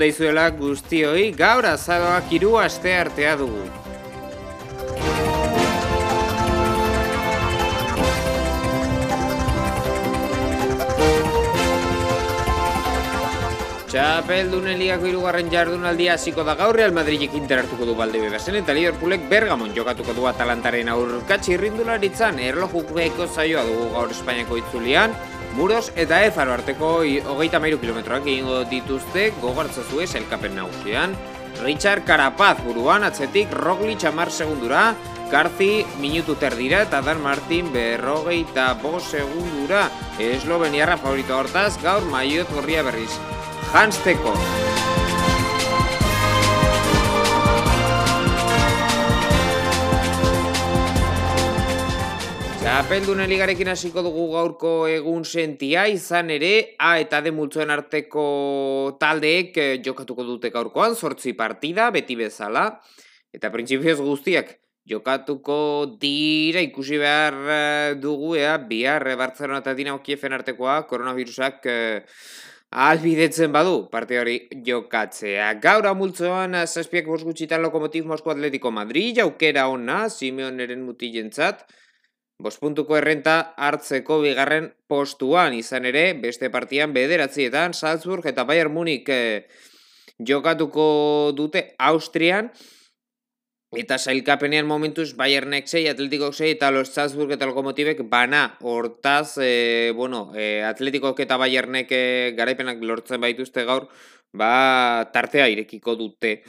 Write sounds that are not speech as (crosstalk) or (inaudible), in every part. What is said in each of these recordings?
Daizuela guztioi, gaur azaroak iru aste artea dugu. Txapeldunen ligako irugarren jardunaldia hasiko da gaur Real Madridek interartuko du balde bebasen eta Liverpoolek Bergamon jokatuko du Atalantaren aurkatzi irrindularitzan erlojukeko zaioa dugu gaur Espainiako itzulian Muros eta Efaro arteko hogeita mairu kilometroak egingo dituzte gogartza zue elkapen nagusian Richard Carapaz buruan atzetik Roglic amar segundura Garzi minutu terdira eta Dan Martin berrogei eta bo segundura Esloveniarra favorito hortaz gaur maiot gorria berriz jansteko. Txapeldunen ligarekin hasiko dugu gaurko egun sentia, izan ere, A eta D multzoen arteko taldeek eh, jokatuko dute gaurkoan, sortzi partida, beti bezala, eta printzipioz guztiak jokatuko dira ikusi behar eh, dugu, ea, bihar, eh, Barcelona eta Dinamo Kiefen artekoa, koronavirusak Albidetzen badu, parte hori jokatzea. Gaur amultzoan, zazpiak bos gutxitan lokomotiv Mosko Atletico Madrid, jaukera ona, Simeon eren mutilentzat, bos puntuko errenta hartzeko bigarren postuan, izan ere, beste partian bederatzietan, Salzburg eta Bayern Munich eh, jokatuko dute Austrian, Eta sailkapenean momentuz Bayernek 6, Atletikok 6 eta Los Salzburg eta Lokomotibek bana hortaz, e, bueno, e, Atletikok eta Bayernek e, garaipenak lortzen baituzte gaur, ba tartea irekiko dute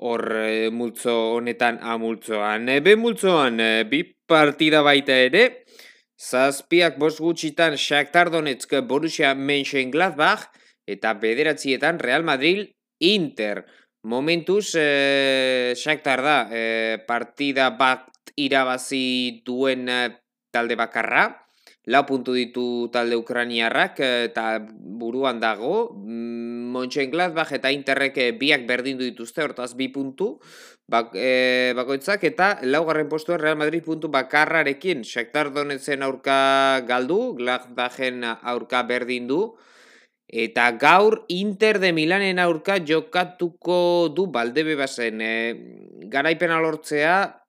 hor e, multzo honetan amultzoan. E, be multzoan, e, bi partida baita ere, zazpiak bos gutxitan Shakhtar Donetsk Borussia Mönchengladbach eta bederatzietan Real Madrid Inter. Momentuz, e, Shakhtar da, e, partida bat irabazi duen talde bakarra, lau puntu ditu talde ukraniarrak eta buruan dago, mm, Mönchengladbach eta Interrek biak berdindu dituzte, hortaz bi puntu, bak, e, bakoitzak. Eta laugarren postua Real Madrid puntu bakarrarekin, Shakhtar Donetzen aurka galdu, Gladbachen aurka berdindu, Eta gaur Inter de Milanen aurka jokatuko du baldebe bazen e, garaipena lortzea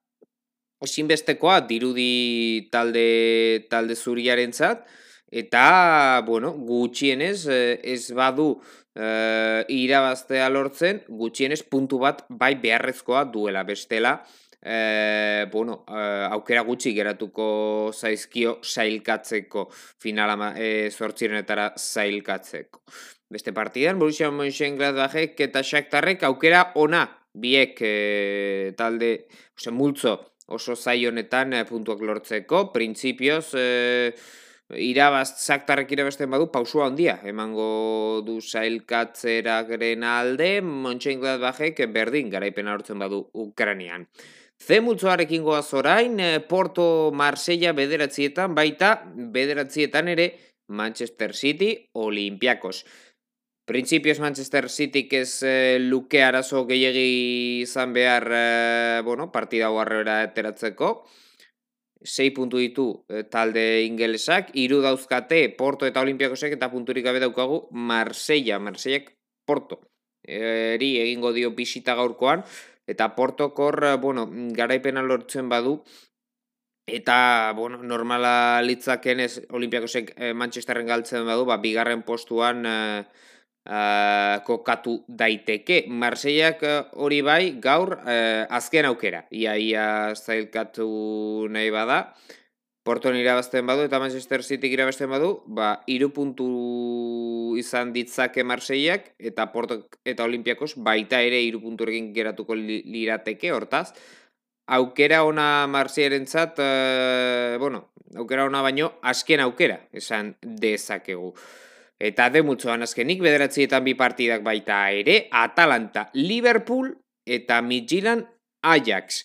esinbestekoa dirudi talde talde zuriarentzat. Eta bueno, gutxienez eh, ez badu e, irabaztea lortzen gutxienez puntu bat bai beharrezkoa duela. Bestela e, bueno, e, aukera gutxi geratuko zaizkio zailkatzeko finala e, zortzirenetara zailkatzeko. Beste partidan, Borussia Mönchengladbachek eta Shakhtarrek aukera ona. Biek e, talde, ose, multzo oso zaionetan e, puntuak lortzeko, printzipioz, e, irabaz, zaktarrek irabazten badu, pausua handia, emango du zailkatzera gren alde, Mönchengladbachek berdin garaipena lortzen badu Ukranian. Zemultzoarekin goaz orain, eh, Porto Marsella bederatzietan, baita bederatzietan ere Manchester City Olympiakos. Printzipioz Manchester City ez e, luke arazo gehiagi izan behar e, bueno, partida guarrera eteratzeko. 6 puntu ditu talde ingelesak, iru dauzkate Porto eta Olimpiakosek eta punturik gabe daukagu Marsella, Marsellak Porto. Eri egingo dio bisita gaurkoan, eta portokor, eh, bueno, garaipena lortzen badu, eta, bueno, normala litzaken ez Olimpiakosek eh, Manchesterren galtzen badu, ba, bigarren postuan eh, eh, kokatu daiteke. Marseiak hori bai, gaur, eh, azken aukera, ia, ia zailkatu nahi bada, Porton irabazten badu eta Manchester City irabazten badu, ba, iru puntu izan ditzake Marseiak eta Porto eta Olimpiakos baita ere iru punturekin geratuko lirateke, hortaz. Aukera ona Marseiaren zat, eh, bueno, aukera ona baino, azken aukera, esan dezakegu. Eta de mutzoan azkenik, bederatzietan bi partidak baita ere, Atalanta, Liverpool eta Midtjylland Ajax.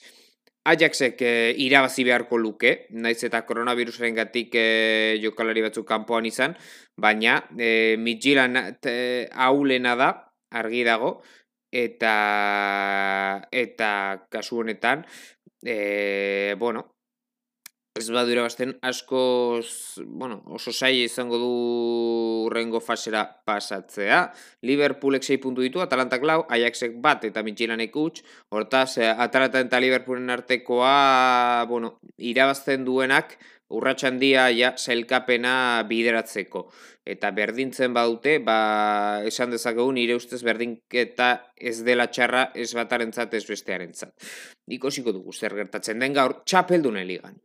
Ajaxek e, irabazi beharko luke, naiz eta koronavirusaren gatik e, jokalari batzuk kanpoan izan, baina e, mitxilan haulena da, argi dago, eta eta kasu honetan, e, bueno, ez badu irabazten asko, bueno, oso saia izango du rengo fasera pasatzea. Liverpoolek 6 puntu ditu, Atalantak lau, Ajaxek bat eta Midtjyllandek huts. Hortaz, eh, Atalanta eta Liverpoolen artekoa, bueno, irabazten duenak, urratxan dia ja zailkapena bideratzeko. Eta berdintzen badute, ba, esan dezakegu nire ustez berdinketa ez dela txarra ez batarentzat ez bestearentzat. Ikosiko dugu zer gertatzen den gaur txapeldune ligan.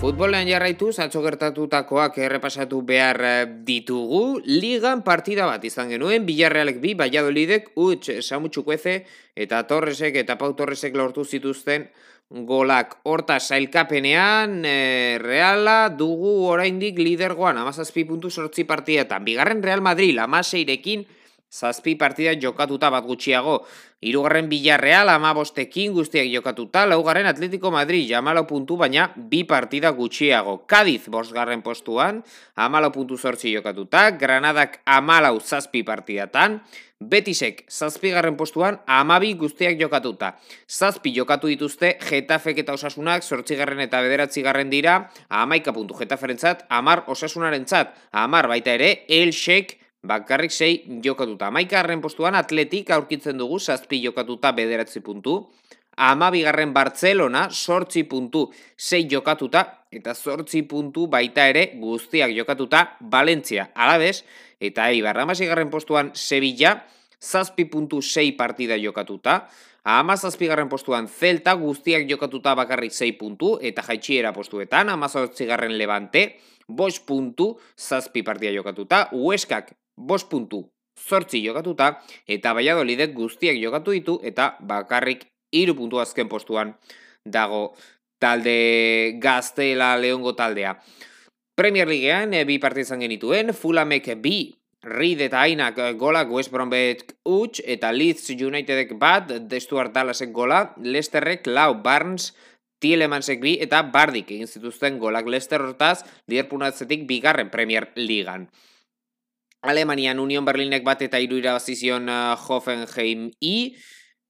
Futbolean jarraitu, atzo gertatutakoak errepasatu behar eh, ditugu. Ligan partida bat izan genuen, Bilarrealek bi, Baiadolidek, utx, Samutxukueze, eta Torresek eta Pau Torresek lortu zituzten golak. Horta, sailkapenean, e, Reala dugu oraindik lidergoan, amazazpi puntu sortzi partietan. Bigarren Real Madrid, amaseirekin, zazpi partida jokatuta bat gutxiago. Hirugarren Villarreal ama bostekin guztiak jokatuta, laugarren Atletico Madrid jamalo puntu baina bi partida gutxiago. Cadiz bosgarren postuan, amalo puntu zortzi jokatuta, Granadak amalau zazpi partidatan, Betisek zazpigarren postuan amabi guztiak jokatuta. Zazpi jokatu dituzte Getafek eta Osasunak zortzigarren eta bederatzigarren dira, amaika puntu Getaferentzat, amar Osasunarentzat, amar baita ere, Elxek Bakarrik sei jokatuta. Maikarren postuan atletik aurkitzen dugu, zazpi jokatuta bederatzi puntu. Ama bigarren Bartzelona, sortzi puntu, sei jokatuta, eta sortzi puntu baita ere guztiak jokatuta Valentzia. Alabez, eta eibar, garren postuan Sevilla, zazpi puntu sei partida jokatuta. Ama zazpigarren postuan Zelta guztiak jokatuta bakarrik sei puntu eta jaitxiera postuetan, ama garren Levante, bost puntu zazpi partida jokatuta, Hueskak bost puntu zortzi jokatuta, eta Valladolidek guztiak jokatu ditu, eta bakarrik hiru puntu azken postuan dago talde gaztela leongo taldea. Premier Leaguean e, bi partizan genituen, Fulamek bi Reed eta Ainak golak West Bromwich utx eta Leeds Unitedek bat, Stuart Dallasek gola, Leicesterrek lau Barnes, Tielemansek bi eta Bardik egin zituzten golak Leicester hortaz, Liverpool bigarren Premier Ligan. Alemanian Union Berlinek bat eta iru irabazizion uh, Hoffenheim i,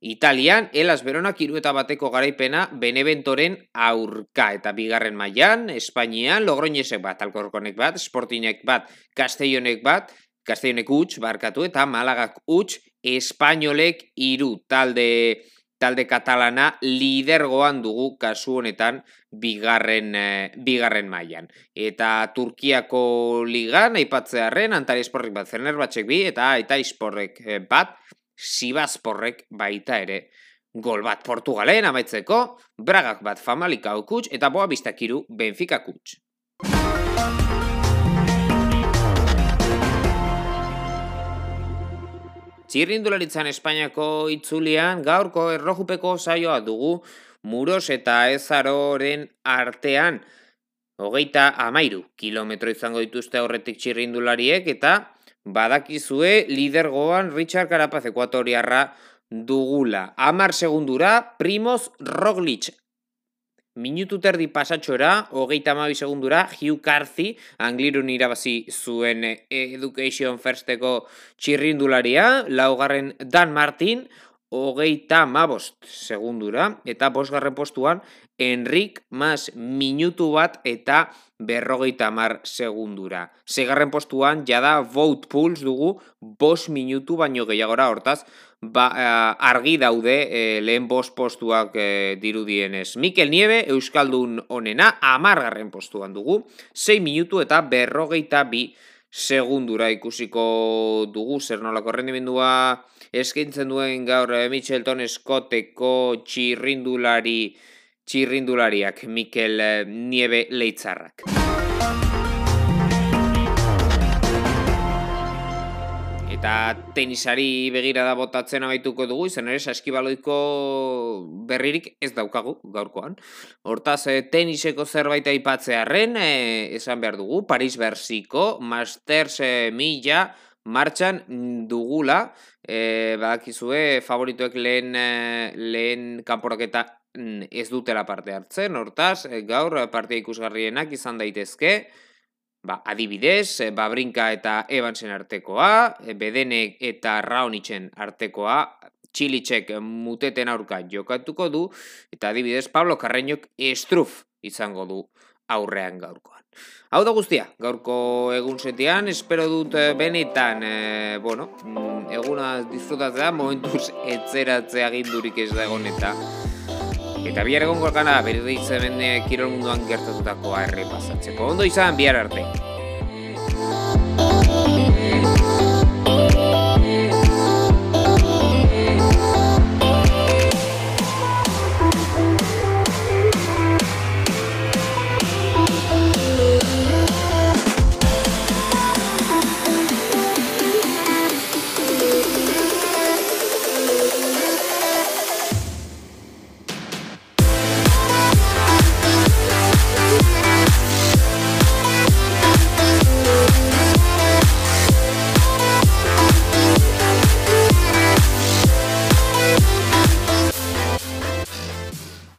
Italian, Elas Beronak iru eta bateko garaipena Beneventoren aurka. Eta bigarren mailan Espainian, Logroñesek bat, Alkorkonek bat, Sportinek bat, Castellonek bat, Castellonek huts, barkatu, eta Malagak huts, Espainolek iru talde talde katalana lidergoan dugu kasu honetan bigarren, e, bigarren mailan. Eta Turkiako ligan aipatzearen Antari bat Zerner batxek bi eta Aita Esporrek eh, bat Sibazporrek baita ere gol bat Portugalen amaitzeko Bragak bat Famalika okuts eta Boa Bistakiru Benfica kuts. Txirrindularitzan Espainiako itzulian gaurko errojupeko saioa dugu muros eta ezaroren artean. Hogeita amairu kilometro izango dituzte horretik txirrindulariek eta badakizue lidergoan Richard Carapaz ekuatoriarra dugula. Amar segundura Primoz Roglic Minutu terdi pasatxora, hogeita amabi segundura, Hugh Carthy, anglirun irabazi zuen eh, Education Firsteko txirrindularia, laugarren Dan Martin, hogeita amabost segundura, eta bosgarren postuan, Enrik mas minutu bat eta berrogeita mar segundura. Segarren postuan, jada vote pools dugu, bos minutu baino gehiagora hortaz, ba, uh, argi daude uh, lehen bost postuak uh, dirudienez. Mikel Nieve, Euskaldun onena, amargarren postuan dugu, 6 minutu eta berrogeita bi segundura ikusiko dugu, zer nolako rendimendua eskaintzen duen gaur uh, Mitchelton Scotteko txirrindulari txirrindulariak Mikel Nieve leitzarrak. Eta tenisari begira da botatzen amaituko dugu, izan ere saskibaloiko berririk ez daukagu gaurkoan. Hortaz, eh, teniseko zerbait aipatzearen, eh, esan behar dugu, Paris Bersiko, Masters eh, Mila, martxan dugula, eh, badakizue, favorituek lehen, eh, lehen kanporaketa mm, ez dutela parte hartzen, hortaz, gaur partia ikusgarrienak izan daitezke, Ba, adibidez, eh, Babrinka eta Evansen artekoa, eh, Bedenek eta Raonitzen artekoa, txilitxek muteten aurka jokatuko du, eta adibidez Pablo Carreñok estruf izango du aurrean gaurkoan. Hau da guztia, gaurko egun setian, espero dut eh, benetan, e, bueno, mm, eguna disfrutatzea, momentuz (laughs) etzeratzea gindurik ez da egon eta eta bihar egon gorkana, berde izamen kirol munduan gertatutakoa errepasatzeko. Ondo izan, bihar arte.